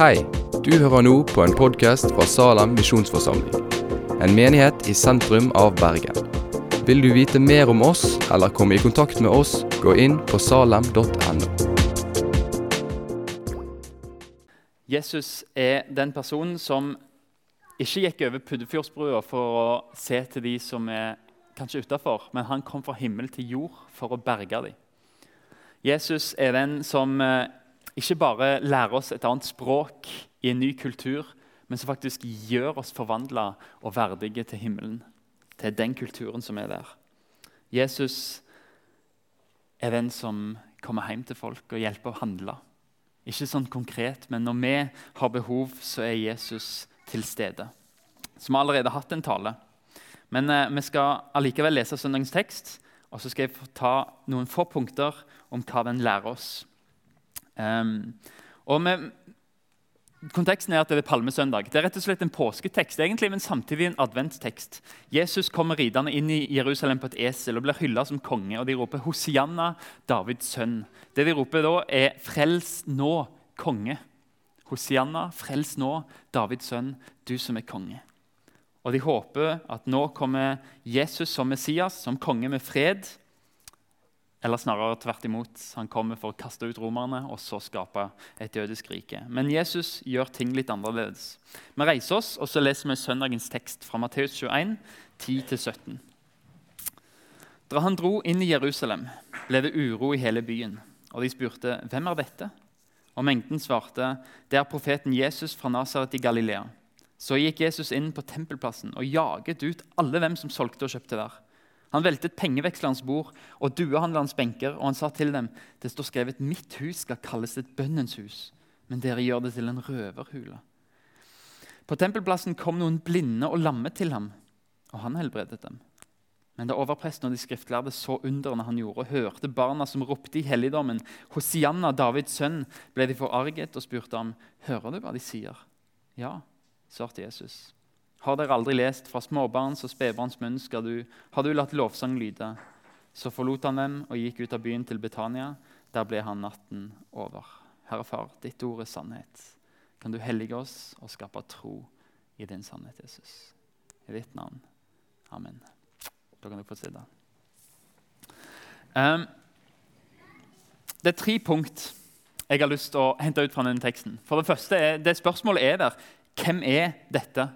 Hei, du hører nå på en podkast fra Salem misjonsforsamling. En menighet i sentrum av Bergen. Vil du vite mer om oss eller komme i kontakt med oss, gå inn på salem.no. Jesus er den personen som ikke gikk over Puddefjordsbrua for å se til de som er kanskje utafor, men han kom fra himmel til jord for å berge dem. Jesus er den som eh, ikke bare lærer oss et annet språk i en ny kultur, men som faktisk gjør oss forvandla og verdige til himmelen. Til den kulturen som er der. Jesus er den som kommer hjem til folk og hjelper å handle. Ikke sånn konkret, men når vi har behov, så er Jesus til stede. Som har allerede hatt en tale. Men eh, vi skal allikevel lese søndagens tekst, og så skal jeg ta noen få punkter om hva den lærer oss. Um, og med, Konteksten er at det er palmesøndag. Det er rett og slett en påsketekst, egentlig, men samtidig en adventstekst. Jesus kommer ridende inn i Jerusalem på et esel og blir hylla som konge. og De roper 'Hosianna, Davids sønn'. Det de roper da, er 'Frels nå, konge'. Hosianna, frels nå, Davids sønn, du som er konge. Og de håper at nå kommer Jesus som Messias, som konge med fred. Eller snarere tvert imot. Han kommer for å kaste ut romerne og så skape et jødisk rike. Men Jesus gjør ting litt annerledes. Vi reiser oss og så leser vi søndagens tekst fra Matteus 21, 10-17. Da han dro inn i Jerusalem, ble det uro i hele byen. Og de spurte, 'Hvem er dette?' Og mengden svarte, 'Det er profeten Jesus fra Nasaret i Galilea.' Så gikk Jesus inn på tempelplassen og jaget ut alle hvem som solgte og kjøpte der. Han veltet pengevekslerens bord og duehandlerens benker, og han sa til dem, det står skrevet, mitt hus skal kalles et bønnens hus, men dere gjør det til en røverhule. På tempelplassen kom noen blinde og lamme til ham, og han helbredet dem. Men da overpresten og de skriftlærde så underne han gjorde, og hørte barna som ropte i helligdommen, Hosianna, Davids sønn, ble de forarget og spurte ham, hører du hva de sier? Ja, svarte Jesus. Har dere aldri lest fra småbarns og spedbarns munn skal du, har du latt lovsang lyde? Så forlot han dem og gikk ut av byen til Betania. Der ble han natten over. Herre Far, ditt ord er sannhet. Kan du hellige oss og skape tro i din sannhet, Jesus? I ditt navn. Amen. Da kan du få sitte. Um, det er tre punkt jeg har lyst til å hente ut fra denne teksten. For Det første er, det spørsmålet er der. Hvem er dette?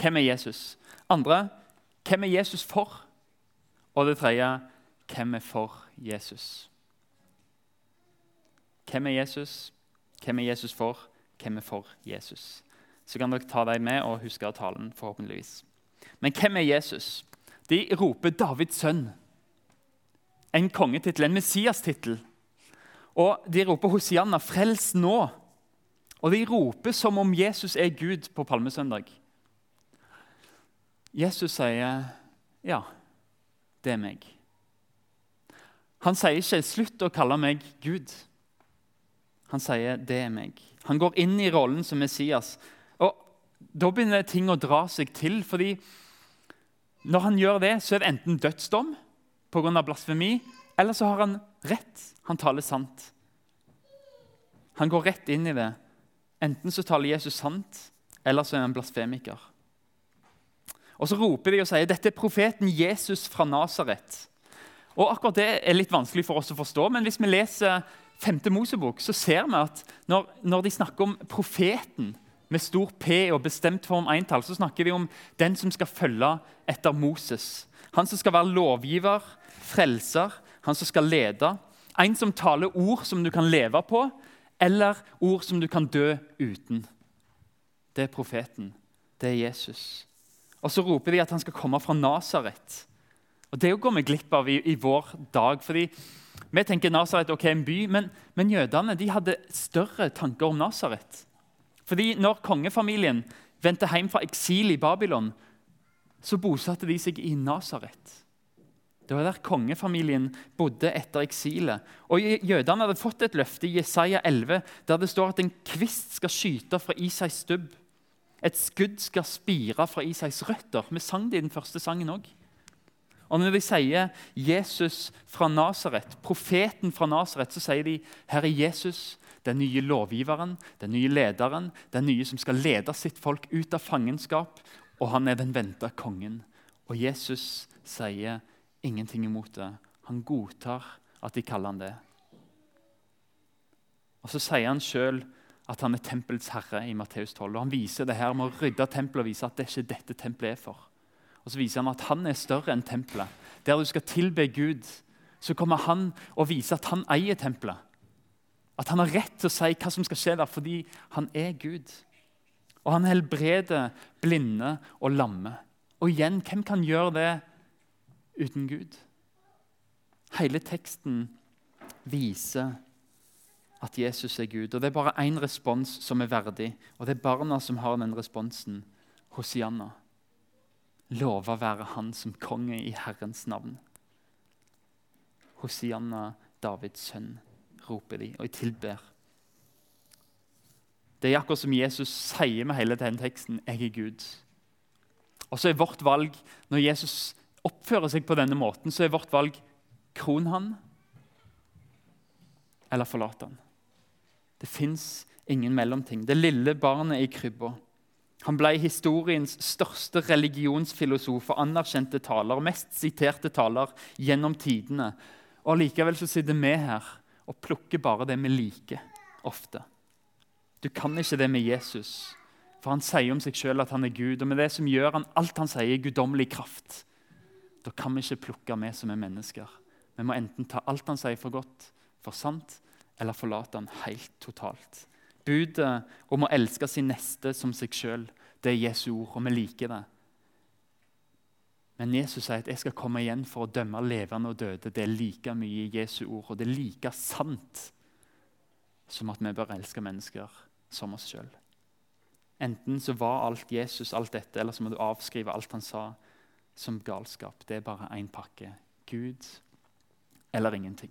Hvem er Jesus? Andre hvem er Jesus for? Og det tredje hvem er for Jesus? Hvem er Jesus? Hvem er Jesus for? Hvem er for Jesus? Så kan dere ta dem med og huske talen, forhåpentligvis. Men hvem er Jesus? De roper Davids sønn. En kongetittel, en Messias-tittel. Og de roper Hosianna, frels nå. Og de roper som om Jesus er Gud på palmesøndag. Jesus sier, 'Ja, det er meg'. Han sier ikke 'slutt å kalle meg Gud'. Han sier 'det er meg'. Han går inn i rollen som Messias. Og Da begynner ting å dra seg til. fordi når han gjør det, så er det enten dødsdom pga. blasfemi, eller så har han rett. Han taler sant. Han går rett inn i det. Enten så taler Jesus sant, eller så er han blasfemiker. Og Så roper de og sier dette er profeten Jesus fra Nasaret. Og akkurat Det er litt vanskelig for oss å forstå, men hvis vi leser 5. Mosebok, så ser vi at når, når de snakker om profeten med stor P og bestemt form entall, så snakker de om den som skal følge etter Moses. Han som skal være lovgiver, frelser, han som skal lede. En som taler ord som du kan leve på, eller ord som du kan dø uten. Det er profeten. Det er Jesus. Og så roper de at han skal komme fra Nasaret. Og Det går vi glipp av i, i, vår dag. fordi Vi tenker Nasaret ok, en by, men, men jødene de hadde større tanker om Nasaret. Fordi når kongefamilien vendte hjem fra eksil i Babylon, så bosatte de seg i Nasaret. Det var der kongefamilien bodde etter eksilet. Og Jødene hadde fått et løfte i Jesaja 11, der det står at en kvist skal skyte fra Isais stubb. Et skudd skal spire fra Isaks røtter. Vi sang det i den første sangen òg. Og når de sier 'Jesus fra Nasaret', profeten fra Nasaret, så sier de 'Herre Jesus, den nye lovgiveren, den nye lederen, den nye som skal lede sitt folk ut av fangenskap. Og han er den venta kongen. Og Jesus sier ingenting imot det. Han godtar at de kaller han det. Og Så sier han sjøl at han er tempelets herre i Matteus 12. Og Han viser det her med å rydde tempelet og vise at det er ikke dette tempelet er for. Og Så viser han at han er større enn tempelet. Der du skal tilbe Gud, så kommer han og viser at han eier tempelet. At han har rett til å si hva som skal skje der, fordi han er Gud. Og han helbreder blinde og lamme. Og igjen, hvem kan gjøre det uten Gud? Hele teksten viser at Jesus er Gud. Og Det er bare én respons som er verdig, og det er barna som har den responsen. Hosianna. Lova være Han som konge i Herrens navn. Hosianna, Davids sønn, roper de, og jeg tilber. Det er akkurat som Jesus sier med hele denne teksten 'Jeg er Gud'. Og så er vårt valg, Når Jesus oppfører seg på denne måten, så er vårt valg kron han eller forlate han. Det fins ingen mellomting. Det lille barnet i krybba. Han ble historiens største religionsfilosof og anerkjente taler, mest siterte taler gjennom tidene. Og Likevel så sitter vi her og plukker bare det vi liker ofte. Du kan ikke det med Jesus, for han sier om seg sjøl at han er Gud. Og med det som gjør han alt han sier, guddommelig kraft. Da kan vi ikke plukke med som er mennesker. Vi må enten ta alt han sier for godt, for sant, eller forlate han helt totalt. Budet om å elske sin neste som seg sjøl, det er Jesu ord, og vi liker det. Men Jesus sier at 'jeg skal komme igjen for å dømme levende og døde'. Det er like mye i Jesu ord, og det er like sant som at vi bør elske mennesker som oss sjøl. Enten så var alt Jesus alt dette, eller så må du avskrive alt han sa, som galskap. Det er bare én pakke. Gud eller ingenting.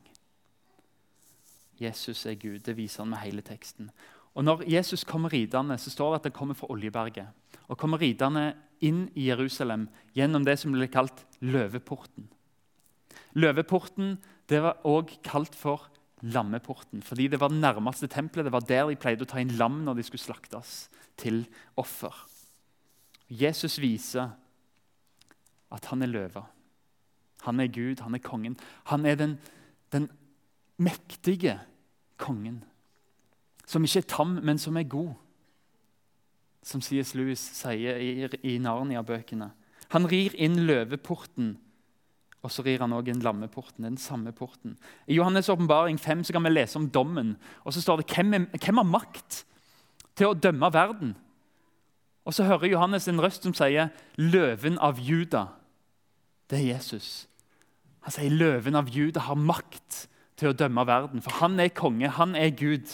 Jesus er Gud. Det viser han med hele teksten. Og Når Jesus kommer ridende, så står det at han kommer fra Oljeberget. Og kommer ridende inn i Jerusalem gjennom det som ble kalt løveporten. Løveporten det var også kalt for lammeporten, fordi det var det nærmeste tempelet. Det var der de pleide å ta inn lam når de skulle slaktes til offer. Jesus viser at han er løva. Han er Gud, han er kongen. Han er den, den mektige kongen. Som ikke er tam, men som er god. Som C.S. Lewis sier i, i Narnia-bøkene. Han rir inn løveporten, og så rir han også inn lammeporten. den samme porten. I Johannes' åpenbaring 5 kan vi lese om dommen. og så står det hvem, er, hvem har makt til å dømme verden? Og så hører Johannes en røst som sier 'Løven av Juda'. Det er Jesus. Han sier 'Løven av Juda har makt til å dømme verden', for han er konge, han er Gud.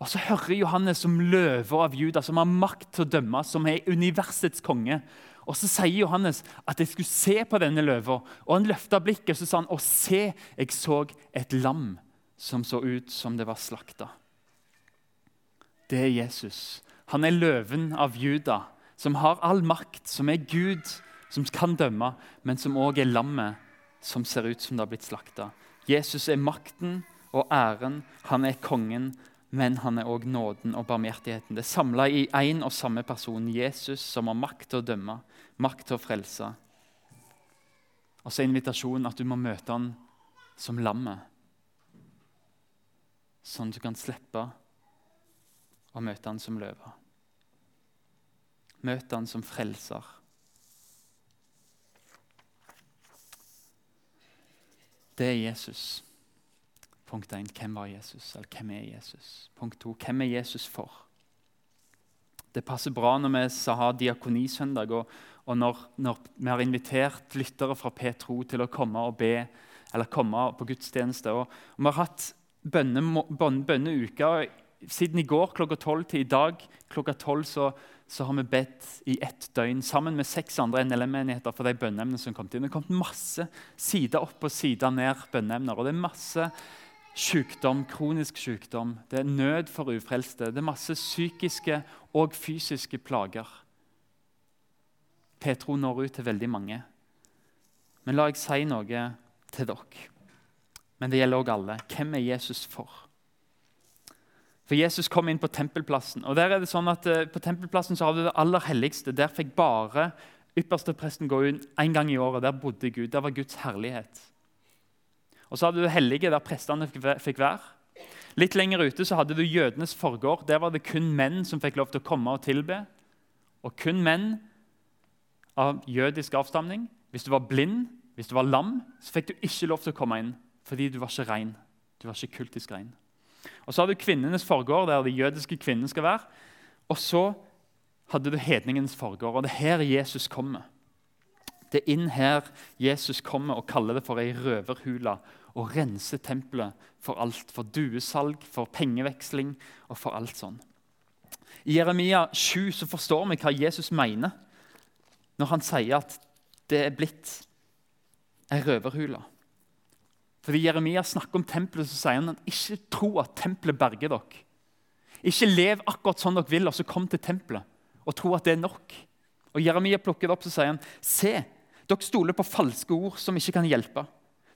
Og så hører Johannes som løver av Juda, som har makt til å dømme, som er universets konge. Og Så sier Johannes at jeg skulle se på denne løva, og han løfta blikket og så sa han, og se, jeg så et lam som så ut som det var slakta. Det er Jesus. Han er løven av Juda, som har all makt, som er Gud, som kan dømme, men som òg er lammet som ser ut som det har blitt slakta. Jesus er makten og æren, han er kongen, men han er òg nåden og barmhjertigheten. Det er samla i én og samme person, Jesus, som har makt til å dømme, makt til å frelse. Og så er invitasjonen at du må møte han som lammet. Sånn at du kan slippe å møte han som løve. Møte han som frelser. Det er Jesus. Punkt 1. Hvem var Jesus? Eller hvem er Jesus? Punkt 2. Hvem er Jesus for? Det passer bra når vi skal ha diakonisøndag, og, og når, når, vi har invitert lyttere fra P2 til å komme og be, eller komme på gudstjeneste. Og, og vi har hatt bønneuke siden i går klokka tolv til i dag klokka tolv. Så, så, har vi bedt i ett døgn sammen med seks andre NLM-menigheter for de bønneemnene som kom til. Det har kommet masse side opp og side ned bønneemner. og det er masse sykdom, kronisk sykdom, det er nød for ufrelste. Det er masse psykiske og fysiske plager. Petro når ut til veldig mange. Men la jeg si noe til dere. Men det gjelder òg alle. Hvem er Jesus for? For Jesus kom inn på tempelplassen. og der er det sånn at eh, På tempelplassen så har du det aller helligste. Der fikk bare ypperste presten gå inn én gang i året. Der bodde Gud. Der var Guds herlighet. Og så hadde du hellige, der prestene fikk være. Litt lenger ute så hadde du jødenes forgård. Der var det kun menn som fikk lov til å komme og tilbe. Og kun menn av jødisk avstamning. Hvis du var blind, hvis du var lam, så fikk du ikke lov til å komme inn fordi du var ikke rein. Du var ikke kultisk rein. Og Så har du kvinnenes forgård, der de jødiske kvinnene skal være. Og så hadde du hedningens forgård, og det er her Jesus kommer. Det er inn her Jesus kommer og kaller det for ei røverhule og renser tempelet for alt. For duesalg, for pengeveksling og for alt sånn. I Jeremia 7 så forstår vi hva Jesus mener når han sier at det er blitt ei røverhule. Fordi Jeremia snakker om tempelet, så sier han at ikke tro at tempelet berger dere. Ikke lev akkurat sånn dere vil, og så kom til tempelet og tro at det er nok. Og Jeremia plukker det opp så sier han, se, dere stoler på falske ord som ikke kan hjelpe.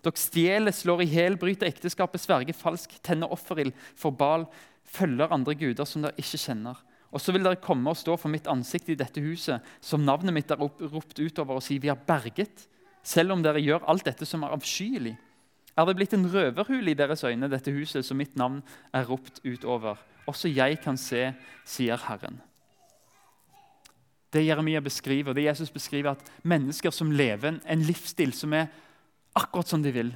Dere stjeler, slår i hjel, bryter ekteskapet, sverger falsk, tenner offerild for Bal, følger andre guder som dere ikke kjenner. Og så vil dere komme og stå for mitt ansikt i dette huset, som navnet mitt er ropt utover, og si vi har berget, selv om dere gjør alt dette som er avskyelig. Er det blitt en røverhule i deres øyne, dette huset, som mitt navn er ropt utover? Også jeg kan se, sier Herren. Det Jeremia beskriver, det Jesus beskriver, at mennesker som lever en livsstil som er akkurat som de vil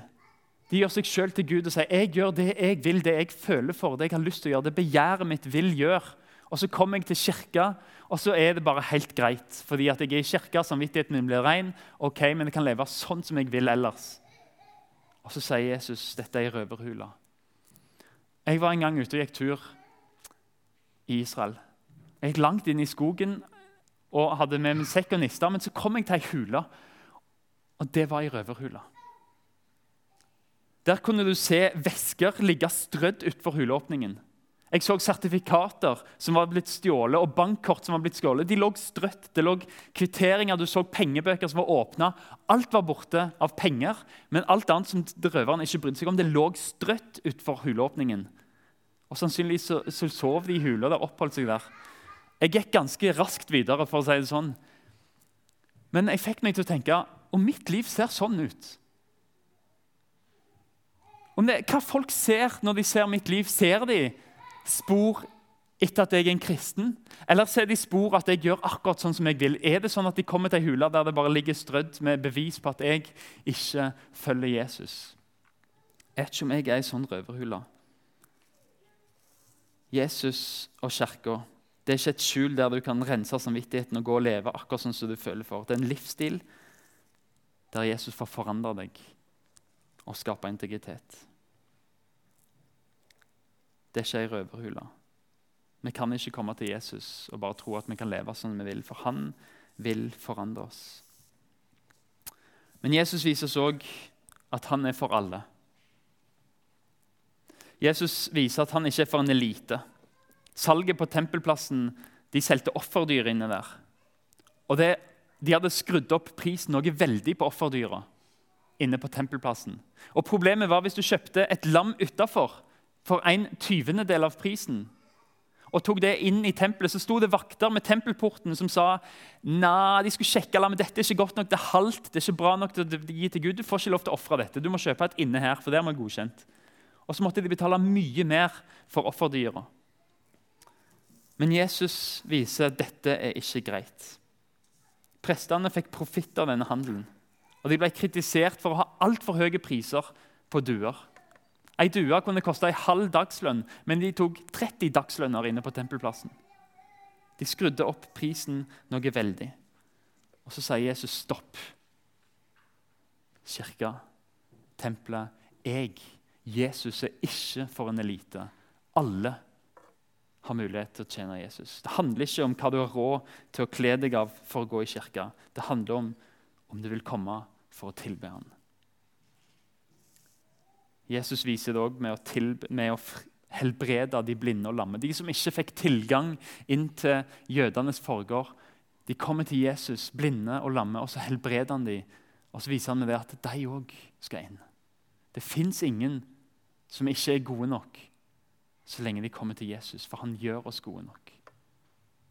De gjør seg sjøl til Gud og sier jeg gjør det jeg vil, det jeg føler for, det jeg har lyst til å gjøre, det begjæret mitt vil gjøre. Og Så kommer jeg til kirka, og så er det bare helt greit. Fordi at jeg er i kirka, samvittigheten min blir ren, ok, men jeg kan leve sånn som jeg vil ellers. Og så sier Jesus dette er ei røverhule. Jeg var en gang ute og gikk tur i Israel. Jeg gikk langt inn i skogen og hadde med meg sekk og nister, men så kom jeg til ei hule, og det var ei røverhule. Der kunne du se væsker ligge strødd utenfor huleåpningen. Jeg så sertifikater som var blitt stjålet, og bankkort som var blitt stjålet. De lå strøtt. Det lå kvitteringer, du så pengebøker som var åpna. Alt var borte av penger, men alt annet som røverne ikke brydde seg om, det lå strøtt utenfor huleåpningen. Og Sannsynligvis så, så sov de i hula der, oppholdt seg der. Jeg gikk ganske raskt videre, for å si det sånn. Men jeg fikk meg til å tenke og mitt liv ser sånn ut. Om det, hva folk ser når de ser mitt liv, ser de spor etter at jeg er en kristen? Eller ser de spor at jeg gjør akkurat sånn som jeg vil? Er det sånn at de kommer til ei hule der det bare ligger strødd med bevis på at jeg ikke følger Jesus? Jeg vet ikke om jeg er ei sånn røverhule. Jesus og kirka er ikke et skjul der du kan rense samvittigheten og gå og leve akkurat sånn som du føler for. Det er en livsstil der Jesus får forandre deg og skape integritet. Det er ikke ei røverhule. Vi kan ikke komme til Jesus og bare tro at vi kan leve som vi vil, for han vil forandre oss. Men Jesus viser oss òg at han er for alle. Jesus viser at han ikke er for en elite. Salget på tempelplassen de solgte offerdyr inne der. Og det, De hadde skrudd opp prisen noe veldig på offerdyra inne på tempelplassen. Og Problemet var hvis du kjøpte et lam utafor for en tyvendedel av prisen og tok det inn i tempelet, så sto det vakter med tempelporten som sa nei, de skulle sjekke men dette er ikke godt nok, det er halvt, det er ikke bra nok til å gi til Gud. Du får ikke lov til å ofre dette. Du må kjøpe et inne her, for det er man godkjent. Og så måtte de betale mye mer for offerdyra. Men Jesus viser at dette er ikke greit. Prestene fikk profitt av denne handelen. Og de ble kritisert for å ha altfor høye priser på duer. Ei due kunne koste ei halv dagslønn, men de tok 30 dagslønner inne på tempelplassen. De skrudde opp prisen noe veldig. Og så sier Jesus stopp. Kirka, tempelet, jeg, Jesus, er ikke for en elite. Alle har mulighet til å tjene Jesus. Det handler ikke om hva du har råd til å kle deg av for å gå i kirka. Det handler om om du vil komme for å tilbe ham. Jesus viser det òg med, med, å helbrede de blinde og lamme. De som ikke fikk tilgang inn til jødenes forgård. De kommer til Jesus, blinde og lamme, og så helbreder han dem. Og så viser han med det at de òg skal inn. Det fins ingen som ikke er gode nok så lenge de kommer til Jesus, for han gjør oss gode nok.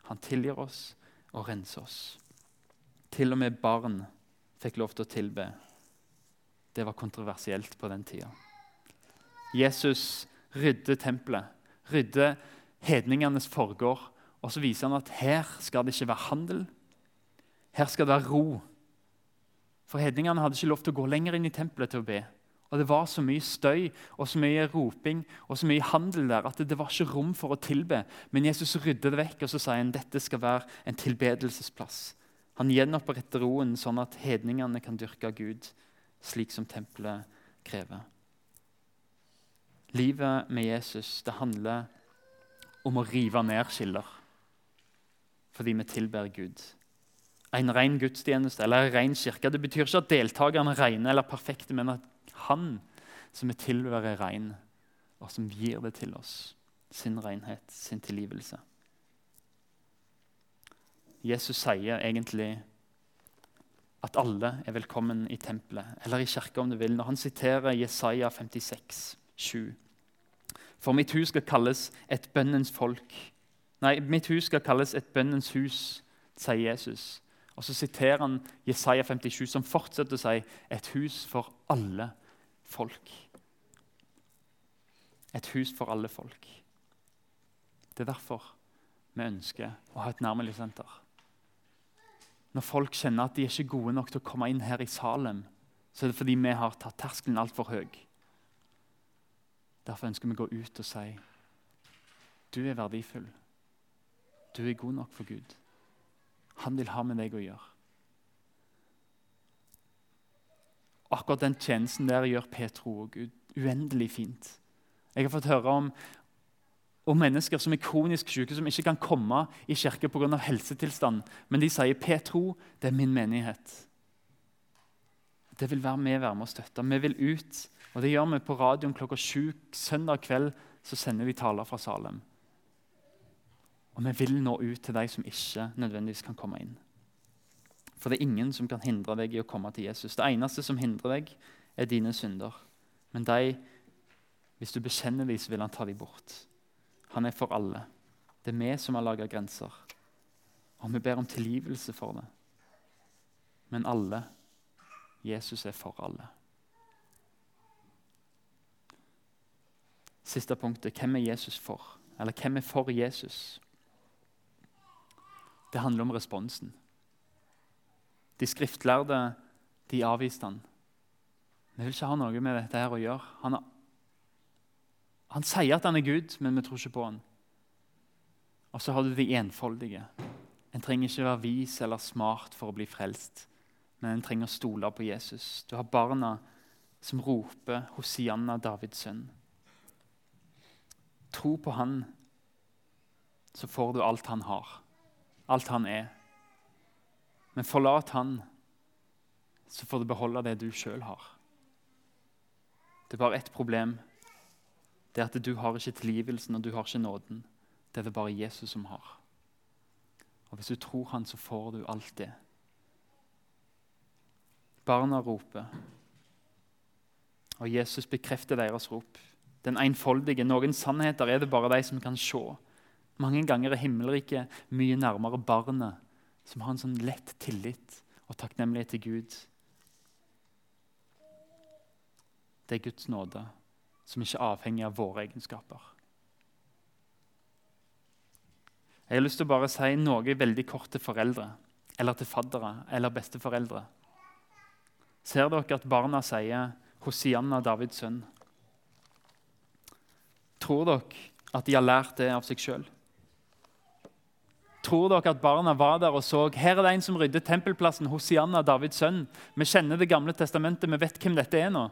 Han tilgir oss og renser oss. Til og med barn fikk lov til å tilbe. Det var kontroversielt på den tida. Jesus rydder tempelet, rydder hedningenes forgård. Og så viser han at her skal det ikke være handel. Her skal det være ro. For hedningene hadde ikke lov til å gå lenger inn i tempelet til å be. Og Det var så mye støy og så mye roping og så mye handel der at det, var ikke rom for å tilbe. Men Jesus rydder det vekk og så sier han dette skal være en tilbedelsesplass. Han gjenoppretter roen sånn at hedningene kan dyrke Gud slik som tempelet krever. Livet med Jesus det handler om å rive ned skiller fordi vi tilber Gud. En ren gudstjeneste eller en ren kirke det betyr ikke at deltakerne er rene eller perfekte, men at han som er tilhører ren, og som gir det til oss. Sin renhet, sin tilgivelse. Jesus sier egentlig at alle er velkommen i tempelet, eller i kirka om du vil, når han siterer Jesaja 56, 7. For mitt hus skal kalles et bønnens folk. Nei, mitt hus skal kalles et bønnens hus, sier Jesus. Og så siterer han Jesaja 57, som fortsetter å si et hus for alle folk. Et hus for alle folk. Det er derfor vi ønsker å ha et nærmiljøsenter. Når folk kjenner at de er ikke gode nok til å komme inn her i Salem, så er det fordi vi har tatt terskelen altfor høy. Derfor ønsker vi å gå ut og si du er verdifull. Du er god nok for Gud. Han vil ha med deg å gjøre. Akkurat den tjenesten der gjør Petro og Gud uendelig fint. Jeg har fått høre om, om mennesker som er kronisk syke, som ikke kan komme i kirke pga. helsetilstand. Men de sier Petro, det er min menighet. Det vil være med, være med å støtte. Vi vil ut. Og det gjør vi på radioen klokka sju søndag kveld. Så sender vi taler fra Salem. Og vi vil nå ut til de som ikke nødvendigvis kan komme inn. For det er ingen som kan hindre deg i å komme til Jesus. Det eneste som hindrer deg, er dine synder. Men de, hvis du bekjenner dem, så vil han ta dem bort. Han er for alle. Det er vi som har laga grenser. Og vi ber om tilgivelse for det. Men alle Jesus er for alle. Siste punktet hvem er Jesus for? Eller hvem er for Jesus? Det handler om responsen. De skriftlærde de avviste han. Vi vil ikke ha noe med dette her å gjøre. Han han sier at han er Gud, men vi tror ikke på han. Og så har du de enfoldige. En trenger ikke være vis eller smart for å bli frelst, men en trenger å stole på Jesus. Du har barna som roper 'Hosianna, Davids sønn'. Tro på han, så får du alt han har, alt han er. Men forlat han, så får du beholde det du sjøl har. Det er bare ett problem det er at du har ikke tilgivelsen og du har ikke nåden. Det er det bare Jesus som har. Og Hvis du tror han, så får du alt det. Barna roper, og Jesus bekrefter deres rop. Den enfoldige. Noen sannheter er det bare de som kan se. Mange ganger er himmelriket mye nærmere barnet, som har en sånn lett tillit og takknemlighet til Gud. Det er Guds nåde som ikke er avhengig av våre egenskaper. Jeg har lyst til å bare si noe veldig kort til foreldre eller til faddere eller besteforeldre. Ser dere at barna sier 'Hosianna, Davids sønn'? Tror dere at de har lært det av seg sjøl? Tror dere at barna var der og så her er det en som rydder tempelplassen, Hosianna, Davids sønn? Vi kjenner Det gamle testamentet, vi vet hvem dette er nå.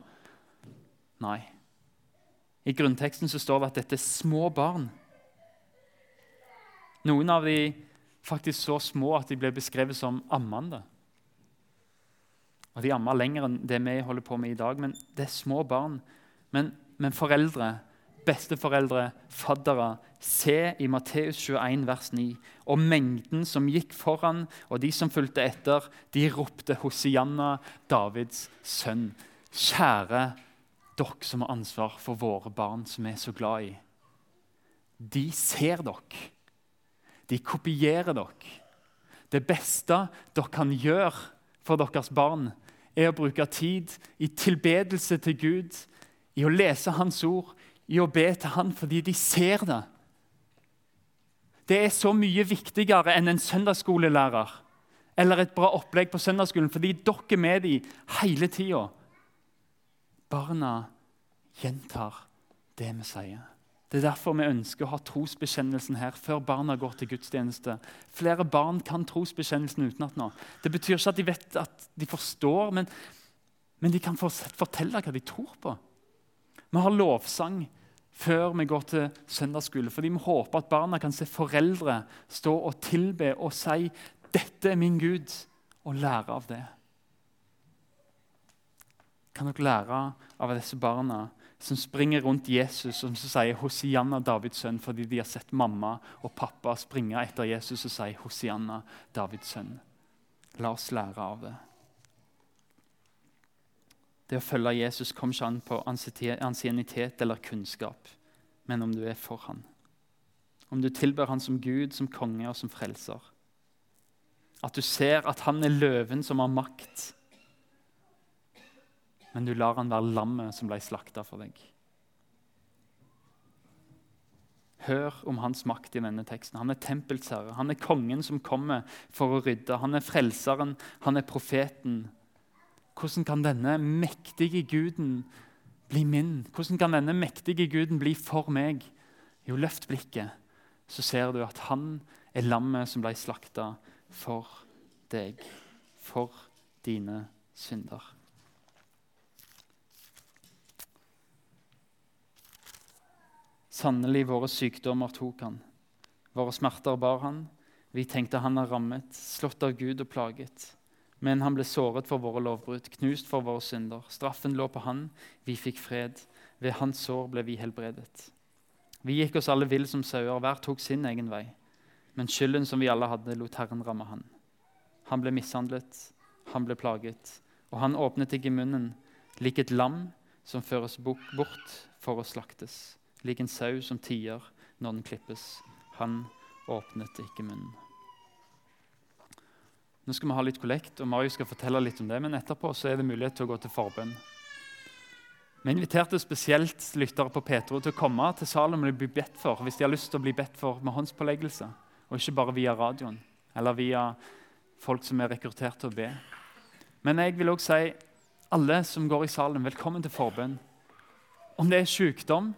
Nei. I grunnteksten så står det at dette er små barn. Noen av de faktisk så små at de ble beskrevet som ammende. Og De ammer lenger enn det vi holder på med i dag, men det er små barn. Men, men foreldre, besteforeldre, faddere, se i Matteus 21, vers 9. Og mengden som gikk foran, og de som fulgte etter, de ropte Hosianna, Davids sønn. Kjære dere som har ansvar for våre barn som vi er så glad i. de ser dere. De kopierer dere. Det beste dere kan gjøre for deres barn, er å bruke tid i tilbedelse til Gud, i å lese Hans ord, i å be til Han fordi de ser det. Det er så mye viktigere enn en søndagsskolelærer eller et bra opplegg på søndagsskolen, fordi dere er med dem hele tida. Barna gjentar det vi sier. Det er derfor vi ønsker å ha trosbekjennelsen her før barna går til gudstjeneste. Flere barn kan trosbekjennelsen utenat nå. Det betyr ikke at de vet at de forstår, men, men de kan fortelle hva de tror på. Vi har lovsang før vi går til søndagsskole, fordi vi håper at barna kan se foreldre stå og tilbe og si 'Dette er min Gud', og lære av det. Kan dere lære av disse barna som springer rundt Jesus og som sier 'Hosianna, Davids sønn', fordi de har sett mamma og pappa springe etter Jesus og si 'Hosianna, Davids sønn'. La oss lære av det. Det å følge Jesus kommer ikke an på ansiennitet eller kunnskap, men om du er for han. Om du tilber han som Gud, som konge og som frelser. At du ser at han er løven som har makt men du lar han være lammet som ble slakta for deg. Hør om hans makt i denne teksten. Han er tempelets herre. Han er kongen som kommer for å rydde. Han er frelseren. Han er profeten. Hvordan kan denne mektige guden bli min? Hvordan kan denne mektige guden bli for meg? Jo, løft blikket, så ser du at han er lammet som ble slakta for deg, for dine synder. Sannelig, våre sykdommer tok han. Våre smerter bar han. Vi tenkte han er rammet, slått av Gud og plaget. Men han ble såret for våre lovbrudd, knust for våre synder. Straffen lå på han, vi fikk fred. Ved hans sår ble vi helbredet. Vi gikk oss alle vill som sauer, hver tok sin egen vei. Men skylden som vi alle hadde, lot Herren ramme han. Han ble mishandlet, han ble plaget, og han åpnet ikke munnen, lik et lam som føres bort for å slaktes lik en sau som tier når den klippes. Han åpnet ikke munnen. Nå skal vi ha litt kollekt, og Marius skal fortelle litt om det, men etterpå så er det mulighet til å gå til forbønn. Vi inviterte spesielt lyttere på Petro til å komme til Salem og bli bedt for hvis de har lyst til å bli bedt for med håndspåleggelse, og ikke bare via radioen eller via folk som er rekruttert til å be. Men jeg vil også si alle som går i Salem, velkommen til forbønn. Om det er sykdom,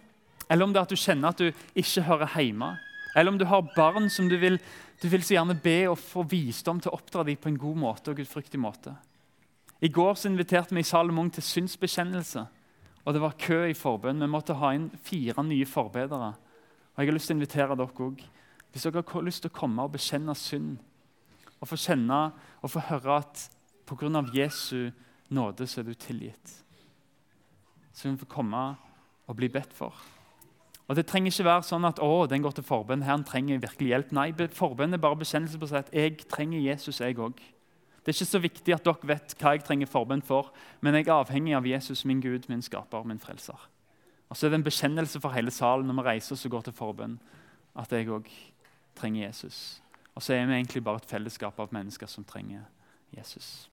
eller om det er at du kjenner at du ikke hører hjemme. Eller om du har barn som du vil, du vil så gjerne be og få visdom til å oppdra dem på en god måte og gudfryktig måte. I går så inviterte vi i Salomon til synsbekjennelse. Og det var kø i forbønn. Vi måtte ha inn fire nye forbedere. Og jeg har lyst til å invitere dere også. Hvis dere har lyst til å komme og bekjenne synd, og få kjenne og få høre at pga. Jesu nåde så er du tilgitt, så kan vi få komme og bli bedt for. Og Det trenger ikke være sånn at å, den går til forbønn. Her trenger virkelig hjelp. Nei, forbønn er bare bekjennelse på seg at jeg trenger Jesus, jeg òg. Det er ikke så viktig at dere vet hva jeg trenger forbønn for, men jeg er avhengig av Jesus, min Gud, min skaper, min frelser. Og så er det en bekjennelse for hele salen når vi reiser oss og går til forbønn, at jeg òg trenger Jesus. Og så er vi egentlig bare et fellesskap av mennesker som trenger Jesus.